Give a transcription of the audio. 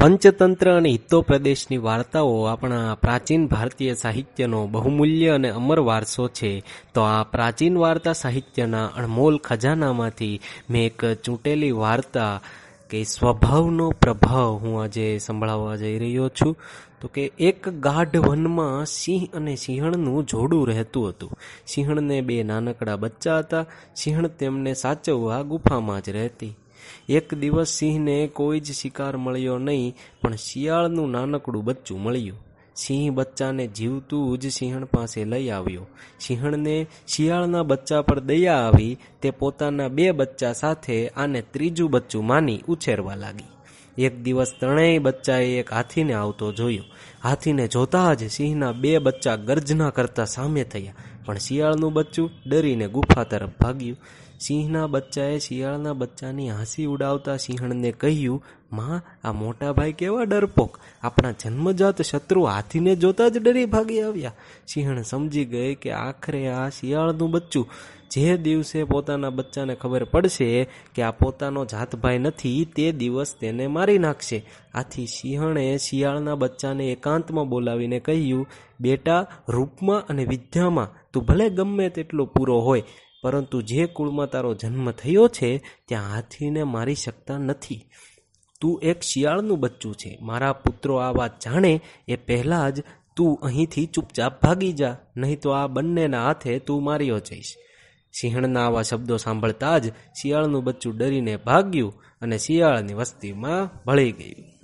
પંચતંત્ર અને હિતો પ્રદેશની વાર્તાઓ આપણા પ્રાચીન ભારતીય સાહિત્યનો બહુમૂલ્ય અને અમર વારસો છે. તો આ પ્રાચીન વાર્તા સાહિત્યના અણમોલ ખજાનામાંથી મેં એક ચૂંટેલી વાર્તા કે સ્વભાવનો પ્રભાવ હું આજે સંભળાવવા જઈ રહ્યો છું. તો કે એક ગાઢ વનમાં સિંહ અને સિંહણનું જોડું રહેતું હતું. સિંહણને બે નાનકડા બચ્ચા હતા. સિંહણ તેમને સાચવવા ગુફામાં જ રહેતી. એક દિવસ સિંહને કોઈ જ શિકાર મળ્યો નહીં, પણ શિયાળનું નાનકડું બચ્ચું મળ્યું. સિંહ બચ્ચાને જીવતું જ સિંહણ પાસે લઈ આવ્યો. સિંહણને શિયાળના બચ્ચા પર દયા આવી, તે પોતાના બે બચ્ચા સાથે આને ત્રીજું બચ્ચું માની ઉછેરવા લાગી. એક દિવસ ત્રણેય બચ્ચાએ એક હાથીને આવતો જોયો. હાથીને જોતા જ સિંહના બે બચ્ચા ગર્જના કરતા સામે થયા. પણ શિયાળનું બચ્ચું ડરીને ગુફા તરફ ભાગ્યું. સિંહના બચ્ચાએ શિયાળના બચ્ચાની હાંસી ઉડાવતા સિંહણને કહ્યું માં, આ મોટા ભાઈ કેવા ડરપોક. આપણા જન્મજાત શત્રુ હાથીને જોતા જ ડરી ભાગી આવ્યા. સિંહણ સમજી ગઈ કે આખરે આ શિયાળનું બચ્ચું જે દિવસે પોતાના બચ્ચાને ખબર પડશે કે આ પોતાનો જાતભાઈ નથી, તે દિવસ તેને મારી નાખશે. આથી સિંહણે શિયાળના બચ્ચાને એકાંતમાં બોલાવીને કહ્યું, બેટા, રૂપમાં અને વિદ્યામાં તું ભલે ગમે તેટલો પૂરો હોય, પરંતુ જે કુળમાં તારો જન્મ થયો છે, ત્યાં હાથીને મારી શકતા નથી. તું એક શિયાળનું બચ્ચું છે. મારા પુત્રો આ વાત જાણે એ પહેલાં જ તું અહીંથી ચૂપચાપ ભાગી જા, નહીં તો આ બંનેના હાથે તું માર્યો જઈશ સિંહણના આવા શબ્દો સાંભળતા જ શિયાળનું બચ્ચું ડરીને ભાગ્યું અને શિયાળની વસ્તીમાં ભળી ગયું.